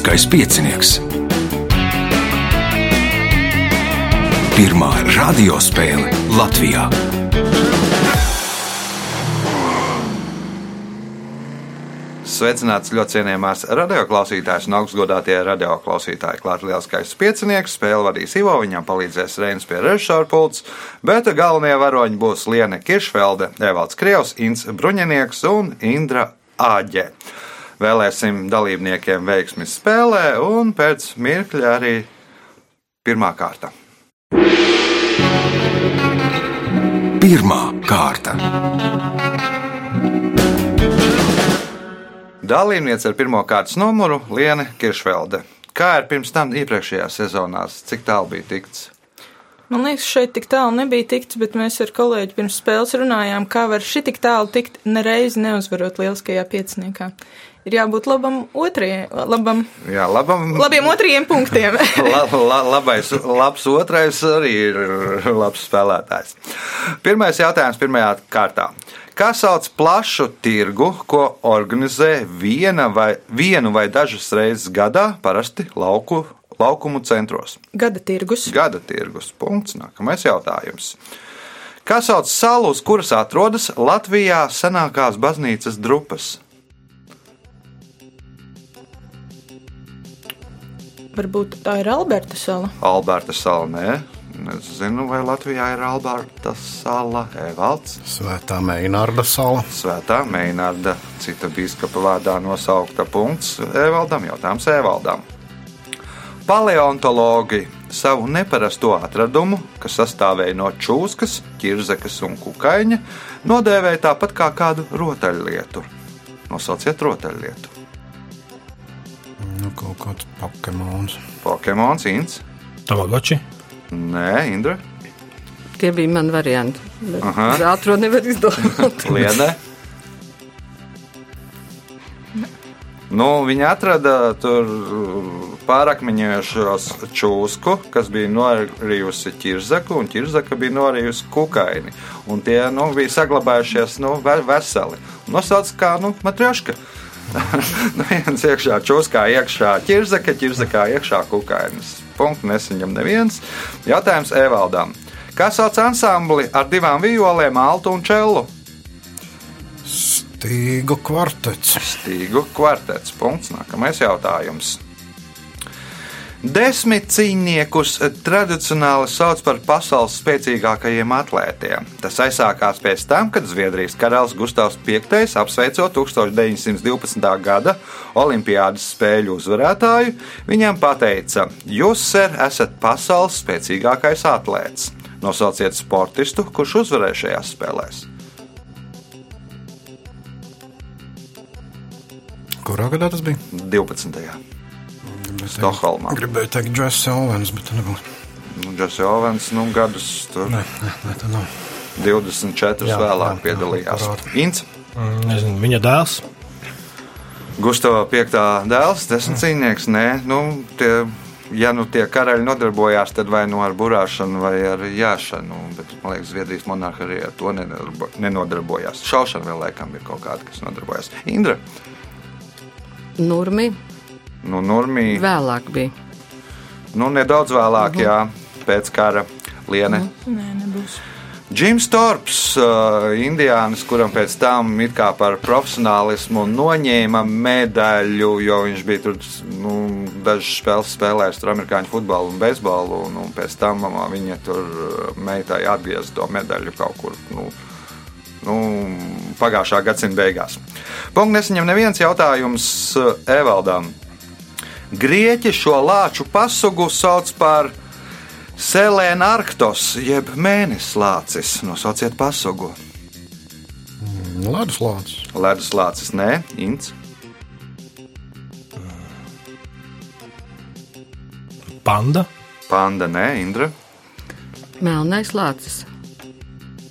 Lieliskais piecinieks. Pirmā radiospēle Latvijā. Sveicināts ļoti cienījamās radioklausītājas un augstgadātie radioklausītāji. Klāt lielskais piecinieks, spēle vadīs Ivo, viņam palīdzēs Reinas pie režisora pults, bet galvenie varoņi būs Liene Kiršfelde, Evalds Krievs, Inns Bruņinieks un Indra Āģe. Vēlēsim dalībniekiem veiksmi spēlē un pēc mirkļa arī pirmā kārta. Pirmā kārta. Dalībniece ar pirmā kārtas numuru Liene Kiršvelde. Kā ir pirms tam iepriekšējās sezonās, cik tālu bija tikts? Man liekas, šeit tik tālu nebija tikts, bet mēs ar kolēģi pirms spēles runājām, kā var šī tik tālu tikt nereizi neuzvarot lieliskajā pieciniekā. Ir jābūt labam otrajam, labam, Jā, labam, labiem otrajiem punktiem. la, la, labais, labs otrais arī ir labs spēlētājs. Pirmais jautājums pirmajā kārtā. Kā sauc plašu tirgu, ko organizē viena vai, vienu vai dažas reizes gadā, parasti lauku, laukumu centros? Gada tirgus. Gada tirgus. Punkts. Nākamais jautājums. Kā sauc salu, uz kuras atrodas Latvijā senākās baznīcas drupas? Varbūt tā ir Alberta sala. Alberta sala, nē. Nezinu, vai Latvijā ir Alberta sala, Evalds. Svētā Meinārda sala. Svētā Meinārda, cita biskupa vārdā nosaukta punkts Evaldam, jautājums Evaldam. Paleontologi savu neparasto atradumu, kas sastāvēja no čūskas, ķirzekas un kukaiņa, nodēvēja tāpat kā kādu rotaļlietu. Nosauciet rotaļlietu. Nu, kaut kāds Pokemons. Pokemons, Inns. Tamagotchi. Nē, Indra. Tie bija mani varianti. Ātrāk nevar izdomāt. Lienē. Nu, viņi atrada tur pārakmeņojušos čūsku, kas bija norījusi ķirzaku, un ķirzaka bija norījusi kukaini. Un tie nu, bija saglabājušies nu, ve- veseli. Nosauc kā nu, matrioška. nu, viens iekšā čūskā, iekšā ķirzaka, ķirzakā iekšā kukainis. Punkts nesaņem neviens. Jautājums Evaldam. Kā sauc ansambli ar divām violēm, altu un čelu? Stīgu kvartets. Stīgu kvartets. Punkts. Nākamais jautājums. Desmit cīņniekus tradicionāli sauc par pasaules spēcīgākajiem atlētiem. Tas aizsākās pēc tam, kad Zviedrijas karalis Gustavs V apsveicot 1912. gada Olimpiādas spēļu uzvarētāju, viņam teica, Jūs, ser, esat pasaules spēcīgākais atlēts. Nosauciet sportistu, kurš uzvarēja šajās spēlēs. Kurā gadā tas bija? 12. Stokholmā. Gribēju teikt, Džeks Owens, bet tā nebūs. Nu, Džeks Ovens, nu, gadus tur Nē, nē, tā nav. 24 Jā, vēlāk jā, piedalījās. jā. Ints, Mm, Nezinu, viņa dēls. Gustavs V. dēls, desmit cīņnieks. Nē, nu, tie, ja nu tie karaļi nodarbojās, tad vai nu ar burāšanu, vai ar jāšanu. Bet, man liekas, Zviedrijas monarhija arī ar to nenodarbojās. Šaušana vēl laikam ir kaut kāda, kas nodarbojas. Indra, Nurmi nu, Normija, vēlāk bija. nu, nedaudz vēlāk, jā, pēc kara liene. Nē, nebūs. Džims Torps, uh, indiānis, kuram pēc tam it kā par profesionālismu noņēma medaļu, jo viņš bija tur nu, dažas spēles spēlējis tur amerikāņu futbolu un beisbolu, un, un pēc tam uh, viņa tur uh, meitai atgrieza to medaļu kaut kur. Nu, Nu, pagājušā gadsimta beigās. Punkts nesaņem neviens jautājums uh, Evaldam. Grieķi šo lāču pasugu sauc par Selēna Arktos, jeb mēneslācis. Nosauciet pasugu. Ledus lācis. Ledus lācis, nē, Ints. Panda. Panda, nē, Indra. Melnais lācis.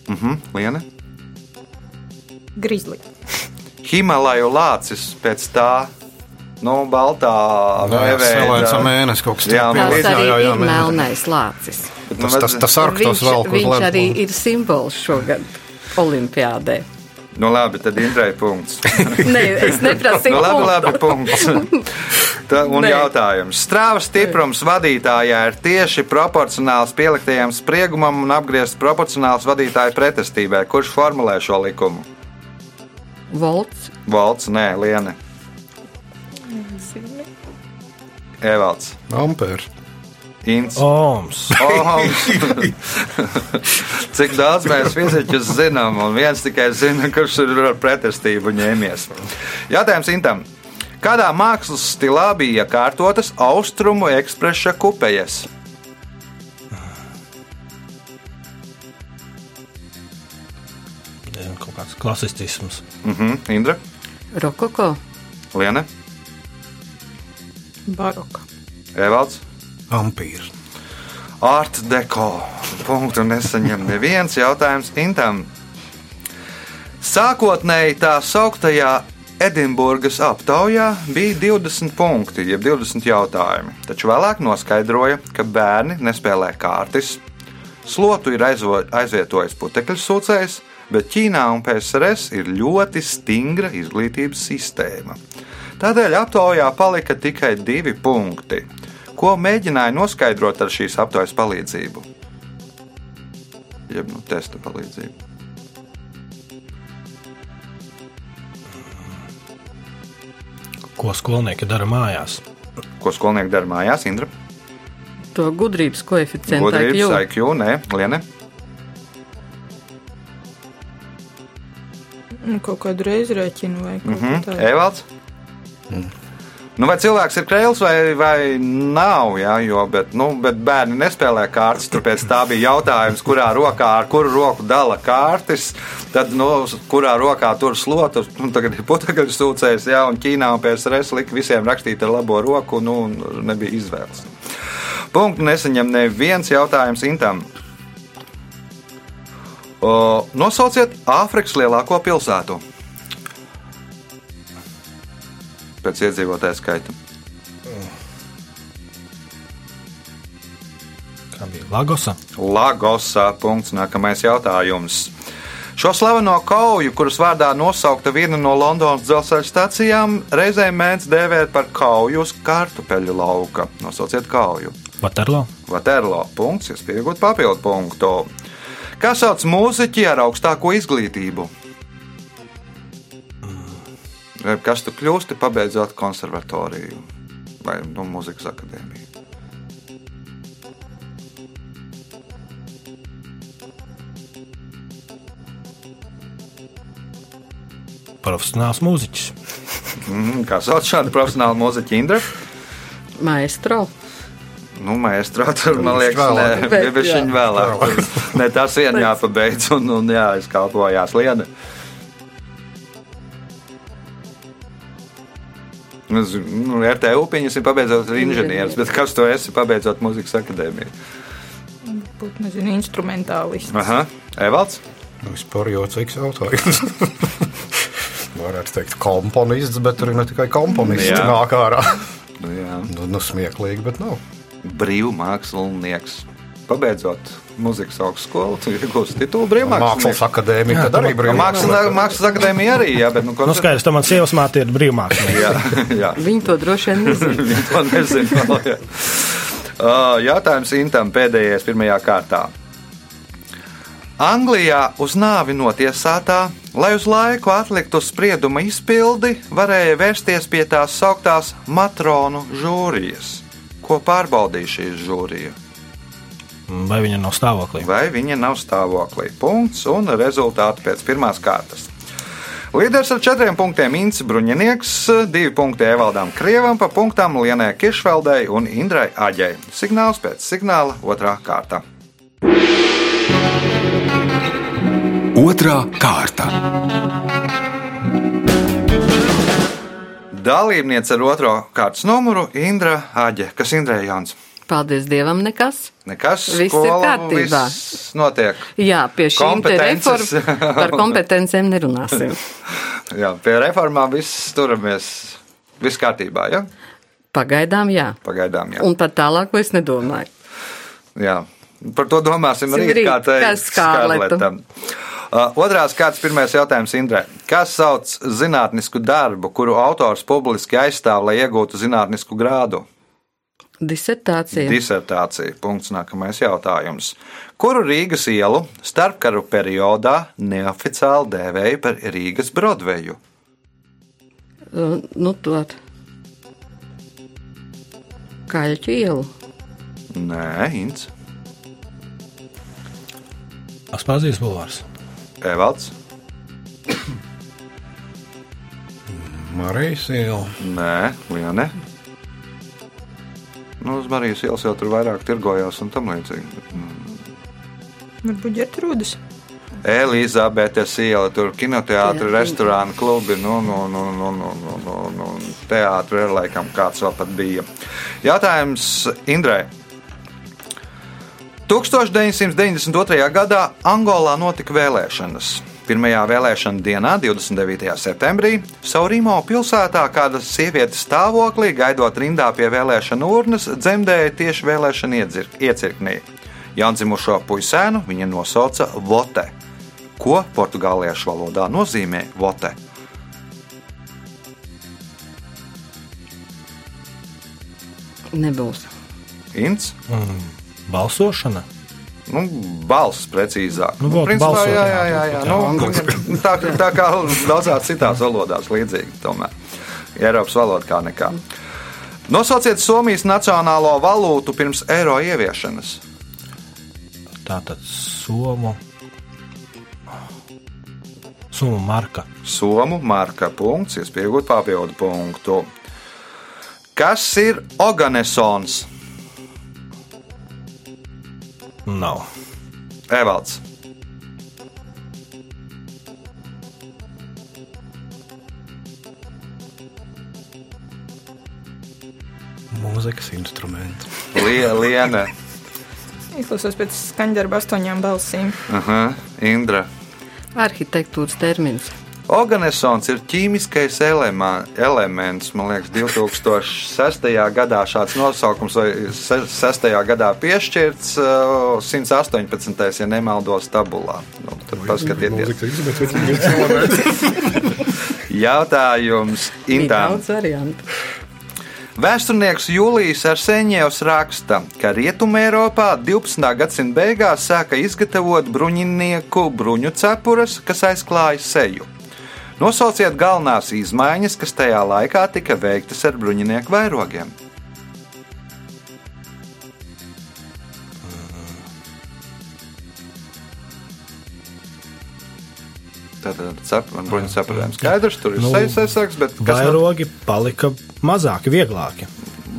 Mhm, Liene. Grizli. Himalaju lācis pēc tā. Nu, baltā Selēns mēnesis kaut kas Jā, tāds. man Tas arī jā, jā, ir melnais lācis. Tas, tas, tas arktos Viņš, vēl, kur viņš ledus arī lācis. ir simbols šogad Olimpiādē. Nu, labi, tad Indrai punkts. Nē, es neprasīju. Nu, labi, labi, punkts. Tā, un Nē. jautājums. Strāvas stiprums vadītājā ir tieši proporcionāls pieliktajam spriegumam un apgriezts proporcionāls vadītāja pretestībai. Kurš formulē šo likumu? Volts. Valts, nē, Liene. Evalds. Ampērs. Ints. Oms. Ohms. Cik daudz mēs fiziķus zinām, un viens tikai zina, kurš ir ar pretestību ņēmies. Jautājums Intam. Kādā mākslas stilā bija kārtotas austrumu ekspresa kupejas? Kaut kāds klasicisms. Mhm, Indra, Rokoko. Liene, Baroka. Evalds. Ampīrs. Art deko. Punktu nesaņem neviens jautājums Intam. Sākotnēji tā sauktajā Edinburgas aptaujā bija 20 punkti, jeb 20 jautājumi, taču vēlāk noskaidroja, ka bērni nespēlē kārtas. Slotu ir aizvo- aizvietojis putekļu sūcējs, bet Ķīnā un PSRS ir ļoti stingra izglītības sistēma. Tādēļ aptaujā palika tikai divi punkti, ko mēģināja noskaidrot ar šīs aptaujas palīdzību. Jeb nu, testa palīdzību. Ko skolnieki dara mājās? Ko skolnieki dara mājās, Indra? To gudrības koeficientu. Gudrības, IQ. IQ, nē, Liene. Nu, kaut kādu reizi rēķinu vai kaut Mhm. mm -hmm. tādu. Evalds. Nu, vai cilvēks ir krēls vai, vai nav? Jā, jo, bet, nu, bet bērni nespēlē kārtas. Tāpēc tā bija jautājums, kurā rokā ar kuru roku dala kārtas. Tad, nu, kurā rokā tur slotu. Nu, tagad ir putekļu sūcējs, jā, un Ķīnā un PSRS lika visiem rakstīt ar labo roku. Nu, nebija izvēles. Punktu nesaņem neviens jautājums Intam. O, nosauciet Āfrikas lielāko pilsētu. Pēc iedzīvotāju skaita. Kā bija Lagosa? Lagosā. Punkts. Nākamais jautājums. Šo slaveno kauju, kuras vārdā nosaukta viena no Londonas dzelzceļa stācijām, reizēm mēdz dēvēt par kauju uz kartupeļu lauka. Nosauciet kauju. Vaterlo? Vaterlo. Punkts, jūs pieaugat papildu punktu. Kā sauc mūziķi ar augstāko izglītību? Vai Kas tu kļūsti, pabeidzot konservatoriju vai nu, mūzikas akadēmiju? Profesionāls mūziķis. Mm, Kā sauc šādu profesionālu mūziķu Indra? Maestro. Nu, maestro, tur man liekas, vēlāk. nē, Bet, bet jā. viņa vēlāk. Nē, tas vien jāpabeidz un, un jāizkalpojās liena. Nu, z- Nu, RTU pieņemsim, pabeidzot ar inženieris, bet kas tu esi pabeidzot muzikas akadēmiju? Būt, nezinu, instrumentālists. Aha, Evalds? Nu, Vispār jocīgs jautājums. Varētu teikt, komponists, bet tur ir ne tikai komponists, Jā. kas nāk ārā. Nu, jā. Nu, nu smieklīgi, bet nav. Brīvmākslinieks. Pabeidzot muzikas augstskolu, tu iegūsi titulu brīvmākslinieks. Mākslas akadēmija, tad arī brīvā. Mākslas, akadēmija arī, jā, bet nu, Nu, skaidrs, ka man sievas māte ir brīvmākslinieks. jā, jā. Viņi to droši vien nezina. Viņi to nezina. vēl, jā. Ā, Jautājums Intam pēdējais, pirmajā kārtā. Anglijā uz nāvi notiesātā, lai uz laiku atliktu sprieduma izpildi, varēja vērsties pie tās sauktās matronu žūrijas, ko pārbaudīja šī žūrija. Vai viņa nav stāvoklī? Vai viņa nav stāvoklī? Punkts un rezultāti pēc pirmās kārtas. Līderis ar četriem punktiem Inns Bruņinieks, divi punkti Evaldam Krievam, pa punktām Lienai Kiršveldei un Indrai Aģei. Signāls pēc signāla otrā kārta. Otra kārta. Dalībniece ar otro kārtas numuru Indra Aģe. Kas Indrai Jānis? Paldies Dievam, nekas. Nekas, Viss ir skola, kārtībā. viss notiek. Jā, pie šīm te Kompetences. reform, par kompetencēm nerunāsim. Jā, pie reformām viss turamies. Viss kārtībā, ja? Pagaidām, jā. Pagaidām, jā. Un pat tālāk es nedomāju. Jā, par to domāsim Sim rīt, rīt, kā teikt Skārleta. Skarletam. Uh, otrās kārtas pirmais jautājums Indrē. Kas sauc zinātnisku darbu, kuru autors publiski aizstāv, lai iegūtu zinātnisku grādu? Disertācija. Disertācija. Punkts. Nākamais jautājums. Kuru Rīgas ielu starpkaru periodā neoficiāli dēvēja par Rīgas Broadveju? Uh, Nu, to. Kaļķu ielu. Nē, Inns, Aspazijas bulvārs. Evalds, Marijas iela. Nē, Liene. Nu, uz Marijas ielas jau tur vairāk tirgojās un tam līdzīgi. Varbūt ģertrūdas. Elizabetes iela, tur kinoteātris, Jā. restorāni, klubi, nu, nu, nu, nu, nu, nu, nu, nu teātris, ir laikam kāds vēl pat bija. Jautājums Indrai. 1992. gadā Angolā notika vēlēšanas. Pirmajā vēlēšana dienā, 29. septembrī, Saurīmo pilsētā kāda sieviete stāvoklī, gaidot rindā pie vēlēšana urnas, dzemdēja tieši vēlēšana iedzir- iecirknī. Jaundzimušo puisēnu viņa nosauca Vote. Ko portugāliešu valodā nozīmē vote? Nebūs. Ints, Balsošana. Nu, balss precīzāk. Nu, vot, principā, balsot, jā, jā, jā, jā, Nu, tā, tā kā daudzās citās valodās līdzīgi, tomēr. Eiropas valoda kā nekā. Nosauciet Somijas nacionālo valūtu pirms eiro ieviešanas. Tātad somu. Sumu marka. Somu marka punkts, iespējot papildu punktu. Kas ir Oganesons? Nav. Evalds. Mūzikas instruments. Lie- Liene, Izklausās pēc skaņdarba astoņām balsīm. Aha, Indra. Arhitektūras termins. Oganesons ir ķīmiskais elemā, elements. Man liekas, 2006. gadā šāds nosaukums vai 6. gadā piešķirts uh, 118. ja nemaldos tabulā. Nu, tad paskatieties. Jautājums Ir Intām. daudz variantu. Vēsturnieks Jūlijas Arseņevs raksta, ka Rietumē Eiropā 12. gadsimta beigās sāka izgatavot bruņinieku bruņu cepures, kas aizklāja seju. Nosauciet galvenās izmaiņas, kas tajā laikā tika veiktas ar bruņinieku vairogiem. Tātad cepurēm skaidrs, tur ir Nu, sejas aizsargs, bet Vairogi palika mazāki, vieglāki.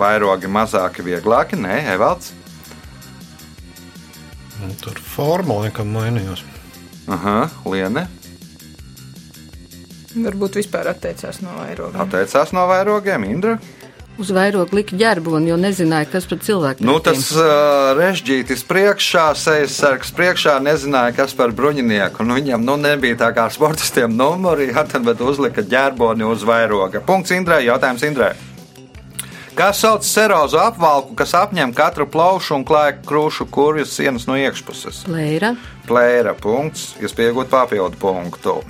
vairogi mazāki, vieglāki? Nē, Evalds. Nu, Tur forma laikam mainījās. Aha, Liene. Varbūt vispār atteicās no vairogiem. Atteicās no vairogiem, Indra. Uz vairogu lika ģerboni, jo nezināja, kas par cilvēku. Nu, tas uh, režģītis priekšā, sejas sargs priekšā, nezināja, kas par bruņinieku. Nu, viņam nu, nebija tā kā sportistiem numuri, jā, tad, bet uzlika ģerboni uz vairoga. Punkts Indrai, jautājums Indrai. Kā sauc serozu apvalku, kas apņem katru plaušu un klāja krūšu kurju sienas no iekšpuses? Plēra. Plēra punkts, iespējot papildu punktu.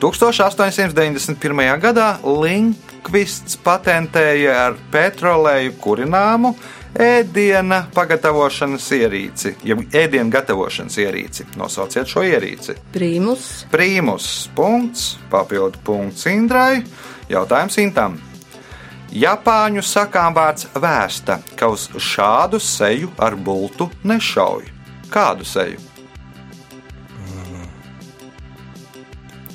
1891. gadā Linkvists patentēja ar petroleju kurināmu ēdiena pagatavošanas ierīci, jeb ēdienu gatavošanas ierīci. Nosauciet šo ierīci. Prīmus. Prīmus punkts, papildu punkts Indrai. Jautājums Intam. Japāņu sakām vārds vēsta, ka uz šādu seju ar bultu nešauj. Kādu seju?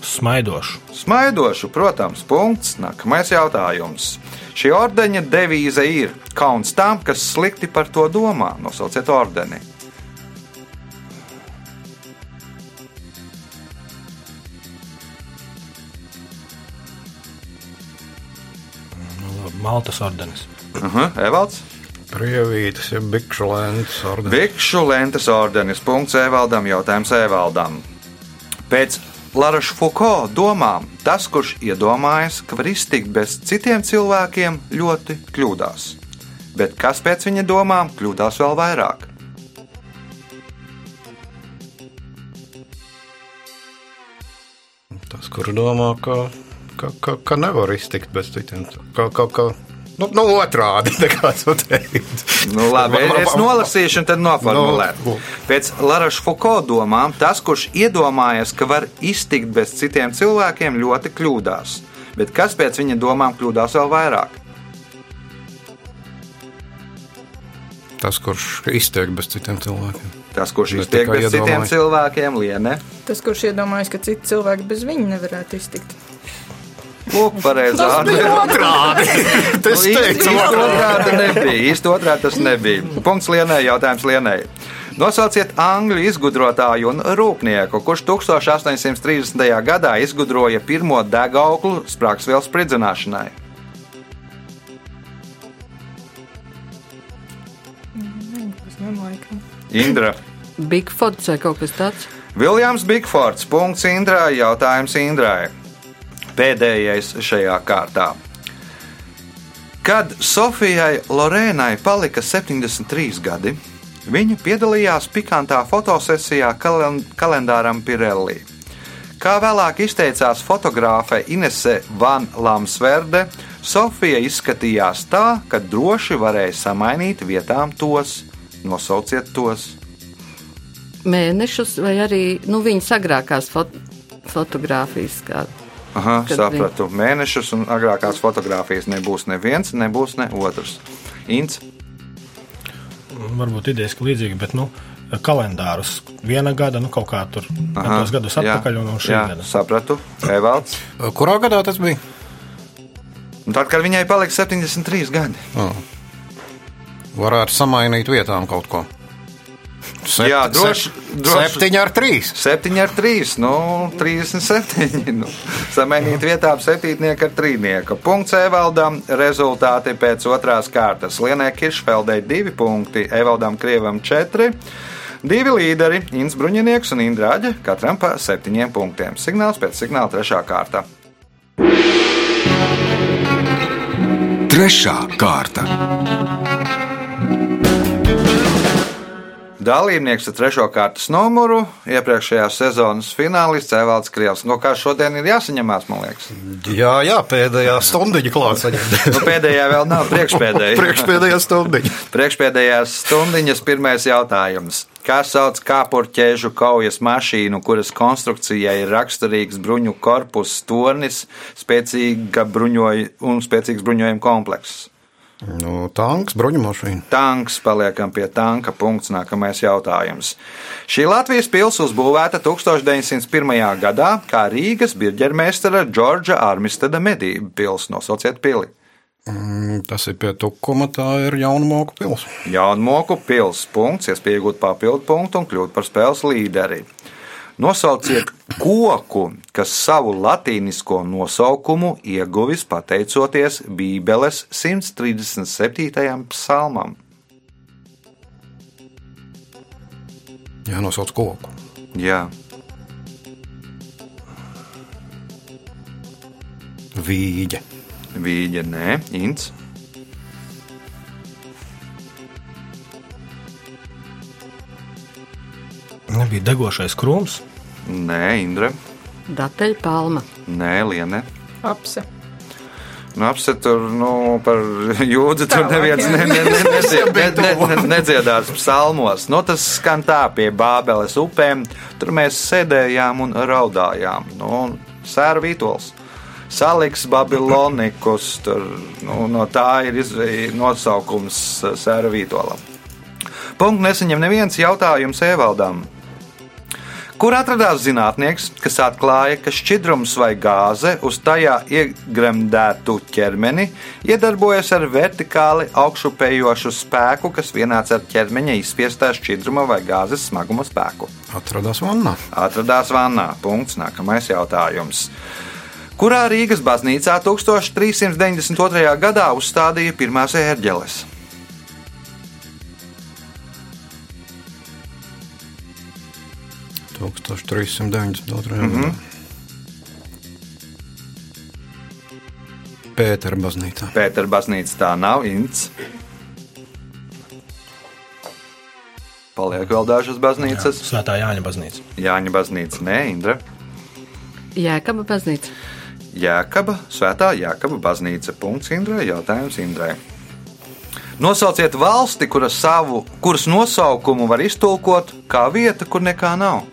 Smaidošu. Smaidošu, protams, punkts. Nākamais jautājums. Šī ordeņa devīze ir kauns tām, kas slikti par to domā. Nosauciet ordeni. Maltas ordenis. Aha, Evalds. Prievītas, ja bikšu lēns, ordenis. Bikšu lentes ordenis. Punkts Evaldam. Jautājums Evaldam. Pēc Laraša Fuko domām, tas, kurš iedomājas, ka var iztikt bez citiem cilvēkiem, ļoti kļūdās. Bet kas pēc viņa domām kļūdās vēl vairāk? kuri domā, ka, ka, ka, ka nevar iztikt bez citiem. Ka, ka, ka, nu, nu, otrādi. Nu, labi, es nolasīšu un tad noformulēšu. Nu, Pēc Laraša Fuko domām, tas, kurš iedomājas, ka var iztikt bez citiem cilvēkiem, ļoti kļūdās. Bet kas pēc viņa domām kļūdās vēl vairāk? Tas, kurš iztiek bez citiem cilvēkiem. Tas, kurš Bet iztiek bez citiem iedomājas. cilvēkiem, liene. Tas, kurš iedomājas, ka citi cilvēki bez viņa nevarētu iztikt. Lūk, pareizā Otrādi! Tas Nu, teicu, otrādi. nebija. Īsti otrādi tas nebija. Punkts lienai, jautājums lienai. Nosauciet angļu izgudrotāju un rūpnieku, kurš 1830. gadā izgudroja pirmo degauglu sprāgstvielas spridzināšanai. Indra. Bigfoots vai kaut kas tāds. Viljams Bigfords. Punkts Indrai. Jautājums Indrai. Pēdējais šajā kārtā. Kad Sofijai Lorēnai palika 73 gadi, viņa piedalījās pikantā fotosesijā kalen kalendāram Pirelli. Kā vēlāk izteicās fotogrāfe Inese Van Lamsverde, Sofija izskatījās tā, ka droši varēja samainīt vietām tos. Nosauciet tos! Mēnešus vai arī nu, viņas agrākās fot fotogrāfijas. Kā. Aha, Kad sapratu. Mēnešus un agrākās fotogrāfijas nebūs neviens, nebūs ne otrs. Ints. Varbūt idejas ka līdzīgi, bet nu, kalendārus viena gada, nu kaut kā tur Aha, tos gadus jā, atpakaļ un, un šī jā, gada. Sapratu. Evalds. Kurā gadā tas bija? Un tad, kad viņai palika 73 gadi. Oh. Varētu samainīt vietām kaut ko. Sept, Jā, droši- droši. Septiņi ar trīs. 7 ar 3, nu, 37. Nu, samainīt vietām septītnieku ar trīnieku. Punkts Evaldam. Rezultāti pēc otrās kārtas. Lienē Kiršfeldei 2 punkti, Evaldam Krievam 4. Divi līderi, Inns Bruņinieks un Indrāģe, katram pa septiņiem punktiem. Signāls pēc signāla trešā kārta. Trešā kārta. Dalībnieks ar trešo kārtas numuru, iepriekšējās sezonas finālists Evalds Krievs. No kā šodien ir jāsaņemās, man liekas. Jā, jā, pēdējā stundiņa klāta. Nu, pēdējā vēl nav priekšpēdējā. Priekšpēdējā stundiņa. Priekšpēdējās stundiņas pirmais jautājums. Kā sauc kāpurķēžu kaujas mašīnu, kuras konstrukcijai ir raksturīgs bruņu korpus, tornis, spēcīga bruņoja un spēcīgs bruņojuma komplekss? Nu, tanks, bruņumašīna. Tanks, paliekam pie tanka. Punkts. Nākamais jautājums. Šī Latvijas pilsēta uzbūvēta 1901. gadā kā Rīgas birģermeistara Džordža Armisteda medību pilsēta. Nosauciet pili. Mm, Tas ir pie tukuma, tā ir Jaunmoku pils. Jaunmoku pilsēta. Punkts, iespēja iegūt papildu punktu un kļūt par spēles līderi. Nosauciet koku, kas savu latīnisko nosaukumu ieguvis pateicoties Bībeles 137. psalmam. Jā, nosauc koku. Jā, Vīģe. Vīģa, nē, Ints. Nebija degošais krūms. Nē, Indra. Dateļa palma. Nē, Liene. Apse. Nu, apsetur, nu, par jūdzi tur neviens ne, ne, ne, nedzied, ne, ne, ne, nedziedās psalmos. Nu, tas skan tā pie Bābeles upēm. Tur mēs sēdējām un raudājām. Nu, Sēra Vītols. Saliks Babilonikus, tur, nu, no tā ir nosaukums eh, Sēra Vītolam. Punkts nesaņem neviens jautājums Evaldam. Kur atradās zinātnieks, kas atklāja, ka šķidrums vai gāze uz tajā iegremdētu ķermeni iedarbojas ar vertikāli augšupējošu spēku, kas vienāds ar ķermeņa izspiestā šķidruma vai gāzes smaguma spēku. Atradās vannā. Atradās vannā. Punkts. Nākamais jautājums. Kurā Rīgas baznīcā 1392. gadā uzstādīja pirmās ērģeles? 1392. Mm -hmm. Pētera baznīcā. Pētera baznīca tā nav Ints. Paliek vēl dažas baznīcas. Svētā Jāņa baznīca. Jāņa baznīca, nē, Indra. Jēkaba baznīca. Jēkaba, Svētā Jēkaba baznīca. Punkts Indrai, jautājums Indrai. Nosauciet valsti, kuras, savu, kuras nosaukumu var iztulkot kā vieta, kur nekā nav.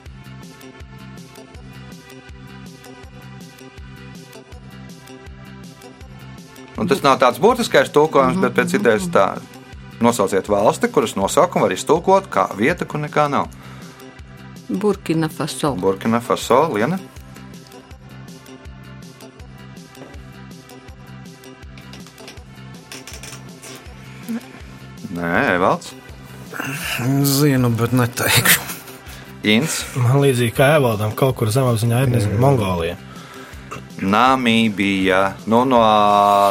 Un tas nav tāds būtiskais tulkojums, bet pēc idejas tā. Nosauciet valsti, kuras nosaukumu var iztulkot kā vieta, kur nekā nav. Burkina Faso. Burkina Faso, Liena. Nē, Evalds. Zinu, bet neteikšu. Inns. Man līdzīgi kā Evaldam, kaut kur zemapziņā ir, nezinu, Mongolija. Namībija. Nu, no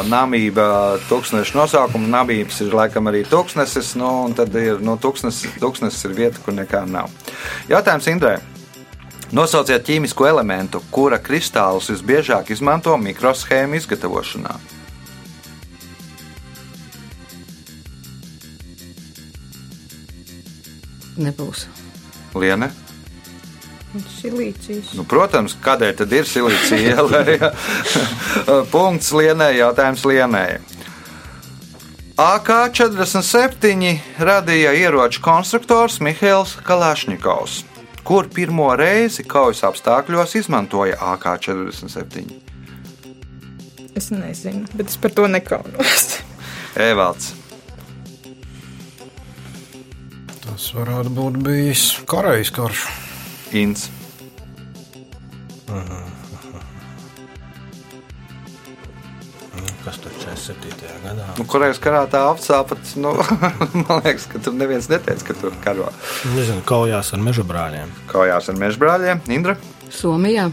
Namība tūkstneša nosaukuma Namības ir laikam arī tūkstnesis. Nu, un tad ir nu, tūkstnesis, tūkstnesis ir vieta, kur nekā nav. Jautājums Indrē. Nosauciet ķīmisku elementu, kura kristālus visbiežāk izmanto mikroshēmu izgatavošanā. Nebūs. Liene. Silīcijas. Nu, protams, kādēļ tad ir silīcija ielē? Punkts Lienai, jautājums Lienai. AK-47 radīja ieroču konstruktors Mihails Kalāšņikovs, kur pirmo reizi kaujas apstākļos izmantoja AK-47. Es nezinu, bet es par to nekaunos. Evalds. Tas varētu būt bijis Korejas karš. Inns. Kas tur 47. gadā? Nu, Kurējais karā tā apsāpats, nu, man liekas, ka tur neviens neteica, ka tur karo. Nezinu, kaujās ar meža brāļiem. Kaujās ar mežbrāļiem, Indra. Somijā.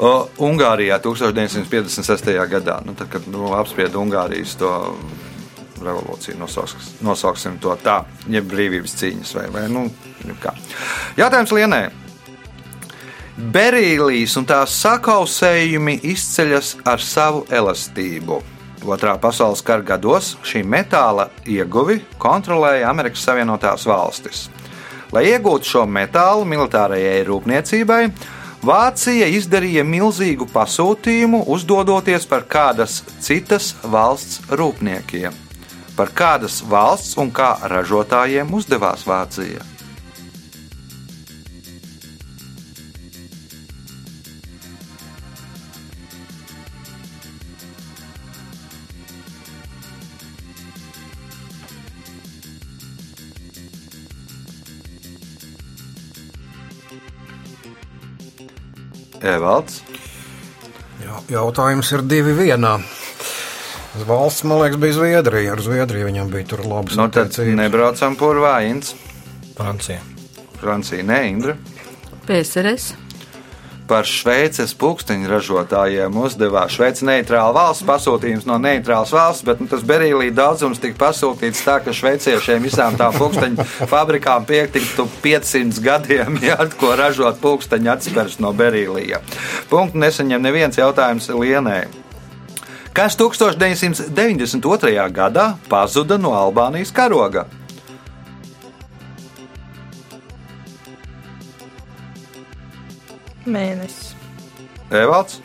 O, Ungārijā 1956. gadā, nu, tad, kad nu, apsprieda Ungārijas to revolūciju, nosauks, nosauksim to tā, jeb brīvības cīņas vai, vai nu, kā. Jautājums Lienai. Berīlijas un tās sakausējumi izceļas ar savu elastību. Otrā pasaules kara gados šī metāla ieguvi kontrolēja Amerikas Savienotās valstis. Lai iegūtu šo metālu militārajai rūpniecībai, Vācija izdarīja milzīgu pasūtījumu, uzdodoties par kādas citas valsts rūpniekiem. Par kādas valsts un kā ražotājiem uzdevās Vācija? Evalds. Jā, jautājums ir divi vienā. Valsts, man liekas, bija Zviedrija. Ar Zviedriju viņam bija tur labas Nu, attiecības. nebraucam par Vāģins. Francija. Francija, ne Indra. PSRS. Par Šveices pulksteņu ražotājiem uzdevās Šveices neitrāla valsts pasūtījums no neitrālas valsts, bet nu, tas berīlī daudzums tika pasūtīts tā, ka šveiciešiem visām tām pulksteņu fabrikām piektiktu 500 gadiem, ja, ko ražot pulksteņu atspērts no berīlija. Punktu nesaņem neviens jautājums Lienai. Kas 1992. gadā pazuda no Albānijas karoga? Mēnesis. Evalds,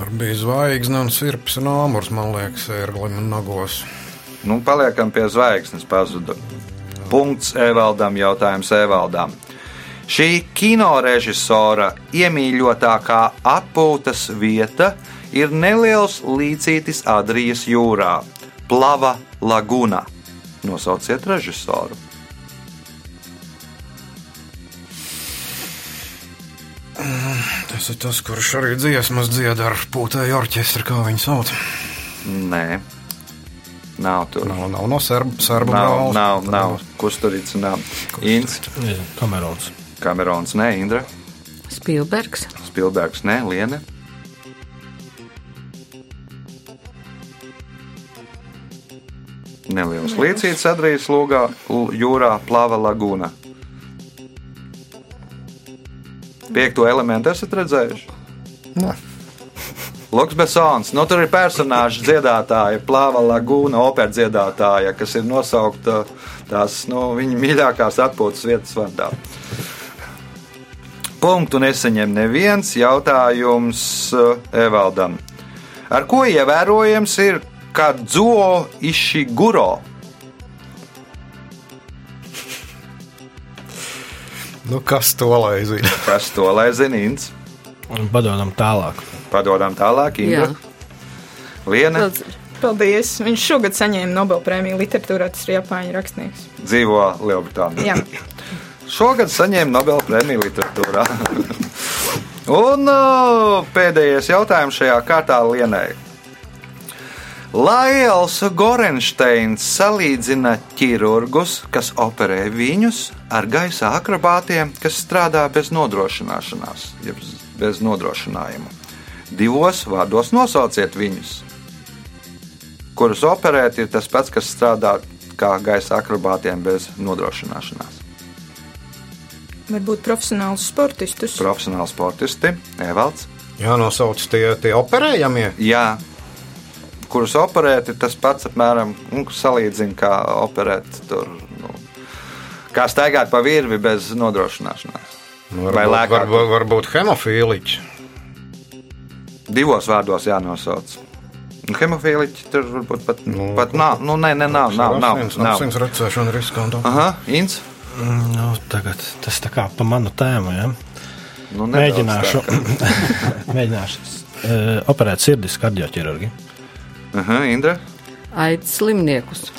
Tur bija zvaigzne un sirps un āmurs, man liekas, ērglim un nagos. nu, paliekam pie zvaigznes pazuda. Punkts Evaldam, jautājums Evaldam. Šī kinorežisora iemīļotākā atpūtas vieta ir neliels līcītis Adrijas jūrā, Plava Laguna. Nosauciet režisoru. Tas ir tas, kurš arī dziesmas dzied ar pūtēju orķestri, kā viņi sauc. Nē, nav tur. Nav, nav no serbu, serbu Nav, brālis. nav, nav. Kusturīts, nav. Inns, Kamerons. Kamerons, nē, Indra, Spilbergs. Spilbergs, nē, Liene. Neliels līcīts Adrijas lūgā, l- jūrā plāva lagūna. Piekto elementu esat redzējuši? Nē. Luks Besons, nu tur ir personāžs dziedātāja, plāva lagūna, opera dziedātāja, kas ir nosaukta tās nu, viņa mīļākās atpūtas vietas vārdā. Punktu nesaņem neviens jautājums eh, Evaldam. Ar ko ievērojams ir Kadzuo Ishiguro? Nu, kas to lai zina? Kas to lai zina? Inns? Un Padodam tālāk. Padodam tālāk, Indra. Liena Paldies! Viņš šogad saņēma Nobelprēmiju literatūrā, tas ir Japāņu rakstnieks. dzīvo Lielbritānijā. Jā, Šogad saņēma Nobela prēmiju literatūrā. Un uh, pēdējais jautājums šajā kārtā Lienai. Lails Gorensteins salīdzina ķirurgus, kas operē viņus, ar gaisa akrobātiem, kas strādā bez nodrošināšanās, jeb bez nodrošinājuma. Divos vārdos nosauciet viņus, kurus operēt ir tas pats, kas strādā kā gaisa akrobātiem bez nodrošināšanās. varbūt profesionāls sportistus. profesionāli sportisti, Evalds. Jā, nosauc tie, tie operējamie. Jā, kurus operēt, ir tas pats apmēram, nu, salīdzina kā operēt tur. Nu, kā staigāt pa virvi bez nodrošināšanās. Nu, Vai varbūt, lēkāt? varbūt, varbūt hemofīliķi. Divos vārdos jānosauc. Nu, Hemofīliķi tur varbūt pat, nu, Nu, pat nav. Nu, nē, nē, nav. nav, nav, nav. Asins redzēšana riskantu. Aha, Inns. Nu, tagad tas tā kā pa manu tēmu. Ja? Nu, Mēģināšu, tā. mēģināšu uh, operēt sirdis kardioķirurgi. Aha, Indra. aids slimniekus.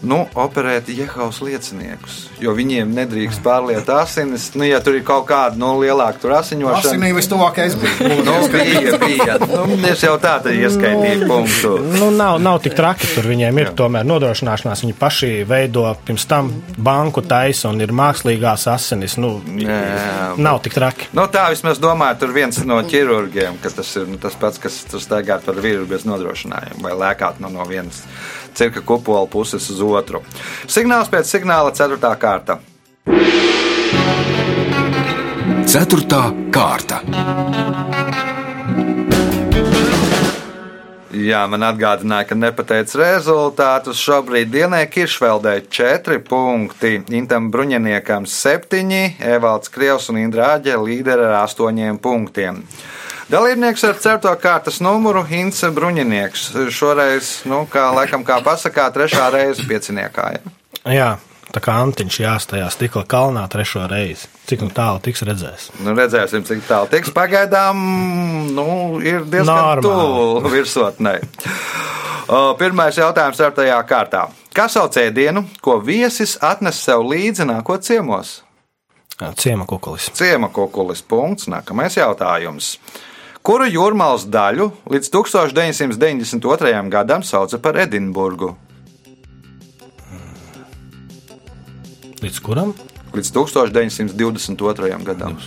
Nu, operēt Jehovas lieciniekus, jo viņiem nedrīkst pārliet asinis. Nu, ja tur ir kaut kāda nu, lielāka tur asiņošana, Asinī vistuvākais bija. Nu, bija, bija. Nu, es jau tā tad ieskaitīju punktu. Nu, nav, nav tik traki. Tur viņiem ir tomēr nodrošināšanās. Viņi paši veido pirms tam banku taisa un ir mākslīgās asinis. Nu, Jā. nav tik traki. Nu, tā vismaz domāju, tur viens no ķirurgiem, ka tas ir nu, tas pats, kas tur staigā par vīru bez nodrošinājuma vai lēkāt nu, no vienas cirka kupola puses uz otru. Signāls pēc signāla, ceturtā kārta. Ceturtā kārta. Jā, man atgādināja, ka nepateica rezultātus. Šobrīd dienai Kiršveldē 4 punkti, Intam Bruņiniekam 7, Evalds Krievs un Indra Āģe līderi ar 8 punktiem. Dalībnieks ar 4. kārtas numuru Hints Bruņinieks. Šoreiz, nu, kā laikam kā pasakā, trešā reize pieciniekā. Ja? Jā, tā kā antiņš jāstajā stikla kalnā trešo reizi. Cik nu tālu tiks redzēs? Nu, redzēsim, cik tālu tiks. Pagaidām nu, ir diezgan tuvu virsotnē. Pirmais jautājums ar tajā kārtā. Kā sauc ēdienu, ko viesis atnes sev līdzi nākot ciemos? Ciema kukulis. Ciema kukulis punkts. Nākamais jautājums. Kuru jūrmālas daļu līdz 1992. gadam sauca par Edinburgu? Līdz kuram? Līdz 1922. gadam.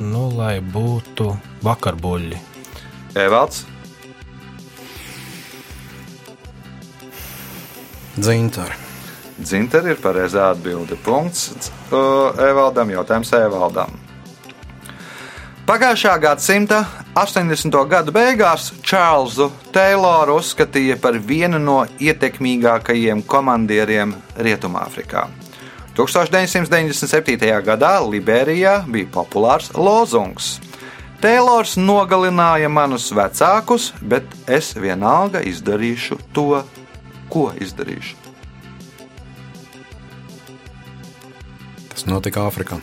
Nu, lai būtu vakarbuļļi. Evalds, Dzintari. Dzintari ir pareizā atbilde. Punkts uh, Evaldam, jautājums Evaldam. Pagājušā gadsimta 80. gadu beigās Čārlzu Tayloru uzskatīja par vienu no ietekmīgākajiem komandieriem Rietumāfrikā. 1997. gadā Liberijā bija populārs lozungs. Taylors nogalināja manus vecākus, bet es vienalga izdarīšu to, ko izdarīšu. Tas notika Āfrikā.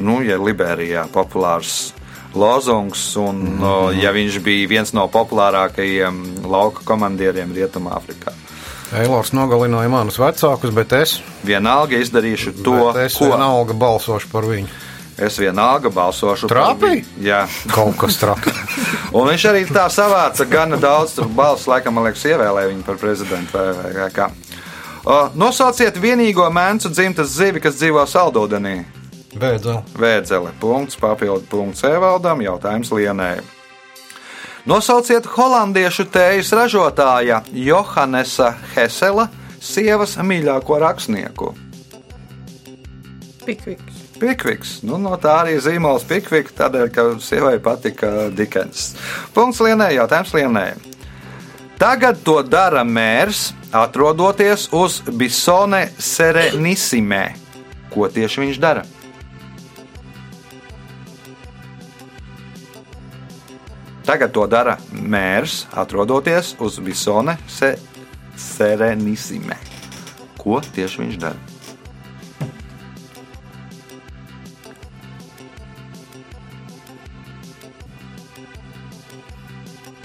nu, ja Liberijā populārs lozungs, un mm. no, ja viņš bija viens no populārākajiem lauka komandieriem Rietumāfrikā. Eilors nogalināja manus vecākus, bet es, Vienalga izdarīšu to, es ko vienalga balsošu par viņu. es vienalga balsošu. par Trāpī? viņu. Jā, Kaut kas traks. un viņš arī tā savāca gana daudz balsu, laikam, man liekas, ievēlēja viņu par prezidentu vai, vai kā. Nosauciet vienīgo mēncu dzimtas zivi, kas dzīvo saldūdenī. Beidzot. Vēdzele. Punkts, papildu punkts Evaldam, jautājums Lienai. Nosauciet holandiešu tējas ražotāja Johannesa Hesela sievas mīļāko rakstnieku. Pikviks. Pikviks. Nu, no tā arī zīmols Pikviks, tādēļ, ka sievai patika Dikens. Punkts Lienai, jautājums Lienai. Tagad to dara mērs, atrodoties uz Bisone Serenissimē. Ko tieši viņš dara? Tagad to dara mērs, atrodoties uz Bisone Se Serenissimē. Ko tieši viņš dara?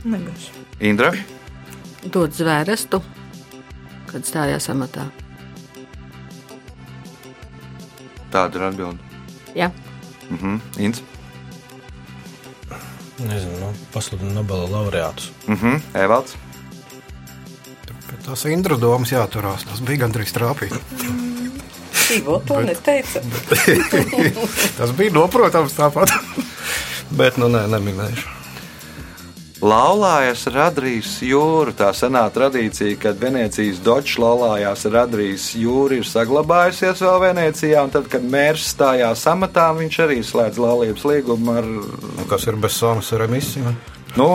Nebūs. Indra, Dod zvērestu, kad stājās amatā. tāda ir atbilde. Jā, Mhm, Inns. Nezinu, nu, pasludina Nobela laureātus. Mhm, Evalds. Pie tās indrudomas jāturās. Tas bija gandrīz trāpīt. Ivo to neteica. Tas bija noprotams tāpat. Bet, nu, nē, neminēšu. Laulājas radījis jūru. Tā senā tradīcija, kad Venecijas dočs laulājās radījis jūru, ir saglabājusies vēl Venecijā. Tad, kad mērs stājās amatā, viņš arī slēdz laulības līgumu ar Nu, kas ir bez somas ar emisiju? Nu,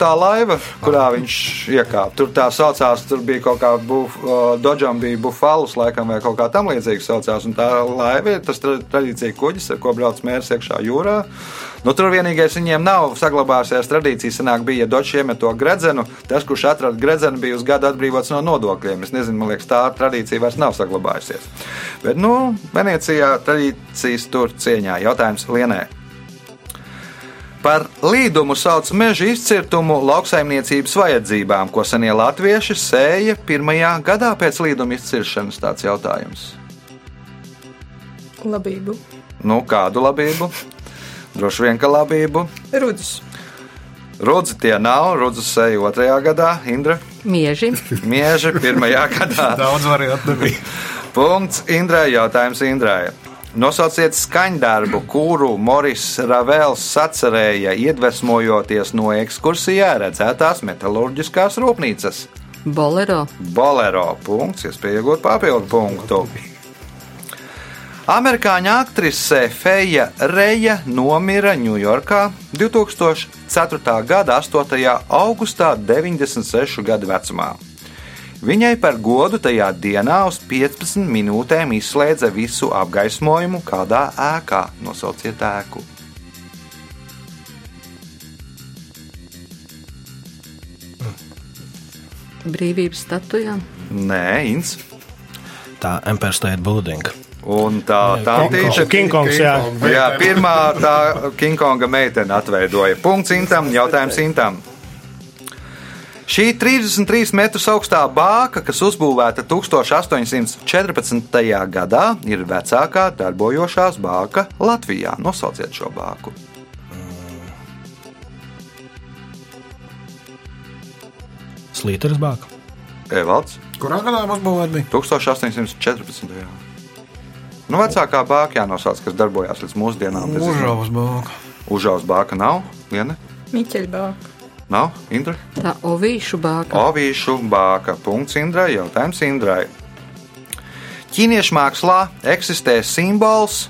tā laiva, kurā viņš iekāpa. Tur tā saucās, tur bija kaut kā buf, Dodžam bija bufalus, laikam, vai kaut kā tam līdzīga saucās. Un tā laiva ir tas tra- tradīcija kuģis, ar ko brauc mērs iekšā jūrā. Nu, tur vienīgais viņiem nav saglabājusies tradīcija. Senāk bija, ja Dodžs iemet to gredzenu, tas, kurš atrada gredzenu, bija uz gadu atbrīvots no nodokļiem. Es nezinu, man liekas, tā tradīcija vairs nav saglabājusies. Bet, nu, Venecijā tradīcijas tur cieņā. Jautājums Lienai. Par līdumu sauc meža izcirtumu lauksaimniecības vajadzībām, ko senie latvieši sēja pirmajā gadā pēc līduma izciršanas. Tāds jautājums. Labību. Nu, kādu labību? Droši vien, ka labību. Rudis. Rudzi tie nav, rudzi sēja otrajā gadā, Indra. Mieži, Mieža pirmajā gadā. Daudz variantu nebija. Punkts Indrai. Jautājums Indrai. Nosauciet skaņdarbu, kuru Moris Ravels sacerēja, iedvesmojoties no ekskursijā redzētās metālurģiskās rūpnīcas. bolero, Bolero. Punkts, iespēja iegūt papildu punktu. Amerikāņu aktrise Feja Reja nomira Ņujorkā 2004. gada 8. augustā, 96 gadu vecumā. Viņai par godu tajā dienā uz 15 minūtēm izslēdza visu apgaismojumu kādā ēkā. Nosauciet ēku. brīvības statujā. Nē, Ins. Tā Empire State Building. Un tā tā tīča. King Kongs, jā. Jā, pirmā tā Kingkonga meitene atveidoja. Punkts Intam, jautājums Intam. Šī 33 metrus augstā bāka, kas uzbūvēta 1814. gadā, ir vecākā darbojošās bāka Latvijā. Nosauciet šo bāku. Slīteris bāka. Evalds Kurā gadā mums bija? 1814. Nu, vecākā bāka jānosauc, kas darbojās līdz mūsdienām. Mūžavas bāka. Užaus bāka nav, viena Miķeļbā. Nav, Indra. Tā ovīšu bāka. Ovīšu bāka. Punkts Indrai. Jautājums Indrai. Ķīniešu mākslā eksistē simbols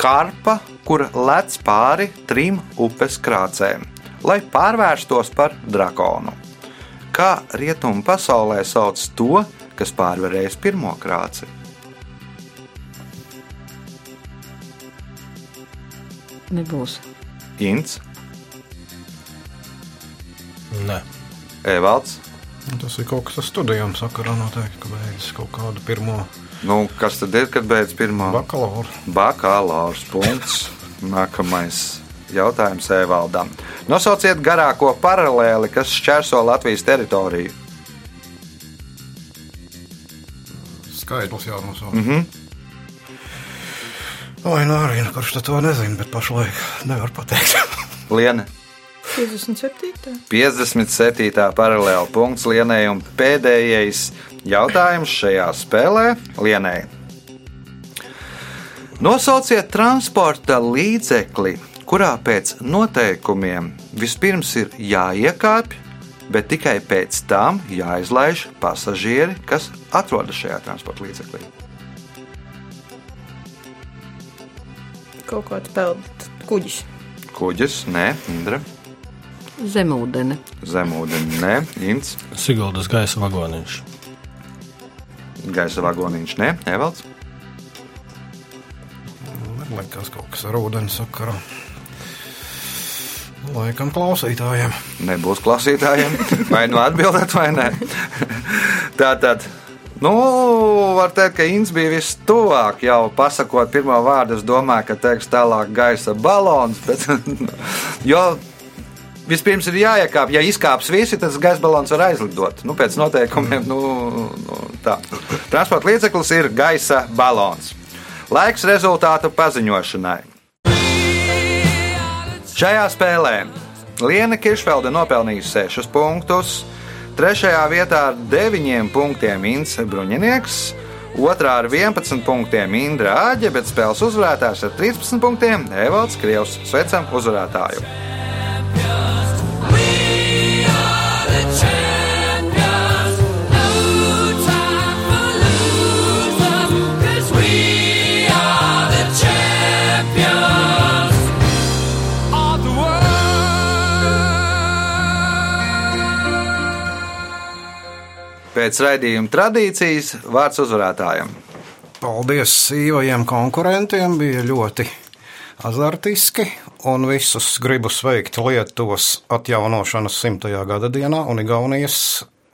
karpa, kur lec pāri trim upes krācēm, lai pārvērstos par drakonu. Kā rietumu pasaulē sauc to, kas pārvarējis pirmo krāci? Nebūs. Ints, Nē. Evalds. Tas ir kaut kas ar studijām sakarā noteikti, ka beidzas kaut kādu pirmo Nu, kas tad ir, kad beidz pirmā? bakalauru. Bakalaurs punkts. Nākamais jautājums Evaldam. Nosauciet garāko paralēli, kas šķērso Latvijas teritoriju. Skaidrs jānosauc. Mm -hmm. Oi, nu arī, nu, kurš tad to nezina, bet pašlaik nevar pateikt. Liene 57. 57. paralēla punkts Lienai un pēdējais jautājums šajā spēlē Lienai. Nosauciet transporta līdzekli, kurā pēc noteikumiem vispirms ir jāiekāpj, bet tikai pēc tam jāizlaiž pasažieri, kas atrodas šajā transporta līdzeklī. Kaut kāds pelds kuģis. Kuģis, nē, Indra. Zemūdene. Zemūdeni, nē, Ints, Siguldas gaisa vagoniņš. gaisa vagoniņš, nē, Evalds. Liekas, kaut kas ar ūdeni sakarā. Laikam klausītājiem. Nebūs klausītājiem, vai nu atbildēt, vai nē. Tā tad. Nu, var teikt, ka Inns bija vistuvāk. Jau pasakot pirmo vārdu, es domāju, ka teiks tālāk gaisa balons. Bet, jo vispirms ir jāiekāp. Ja izkāps visi, tad gaisa balons var aizlidot. Nu, pēc noteikumiem, nu, nu, tā. Transporta līdzeklis ir gaisa balons. Laiks rezultātu paziņošanai. Šajā spēlē Liena Kiršfelde nopelnījusi 6 punktus, 3. vietā ar 9 punktiem Inns Bruņinieks, 2. ar 11 punktiem Indra Āģe, bet spēles uzvarētājs ar 13 punktiem Evalds Krievs. Sveicam uzvarētāju! Pēc raidījuma tradīcijas vārds uzvarētājam. Paldies sīvajiem konkurentiem, bija ļoti azartiski. Un visus gribu sveikt Lietuvas atjaunošanas simtajā gada dienā un Igaunijas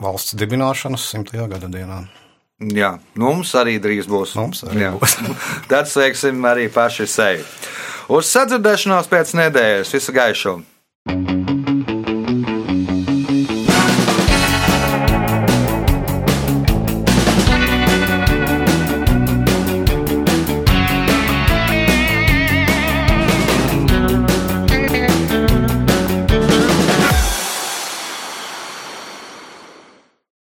valsts dibināšanas simtajā gada dienā. Jā, mums arī drīz būs. Mums arī Jā. būs. Tad sveiksim arī paši sevi. Uz sadzirdēšanos pēc nedēļas. Visu gaišu!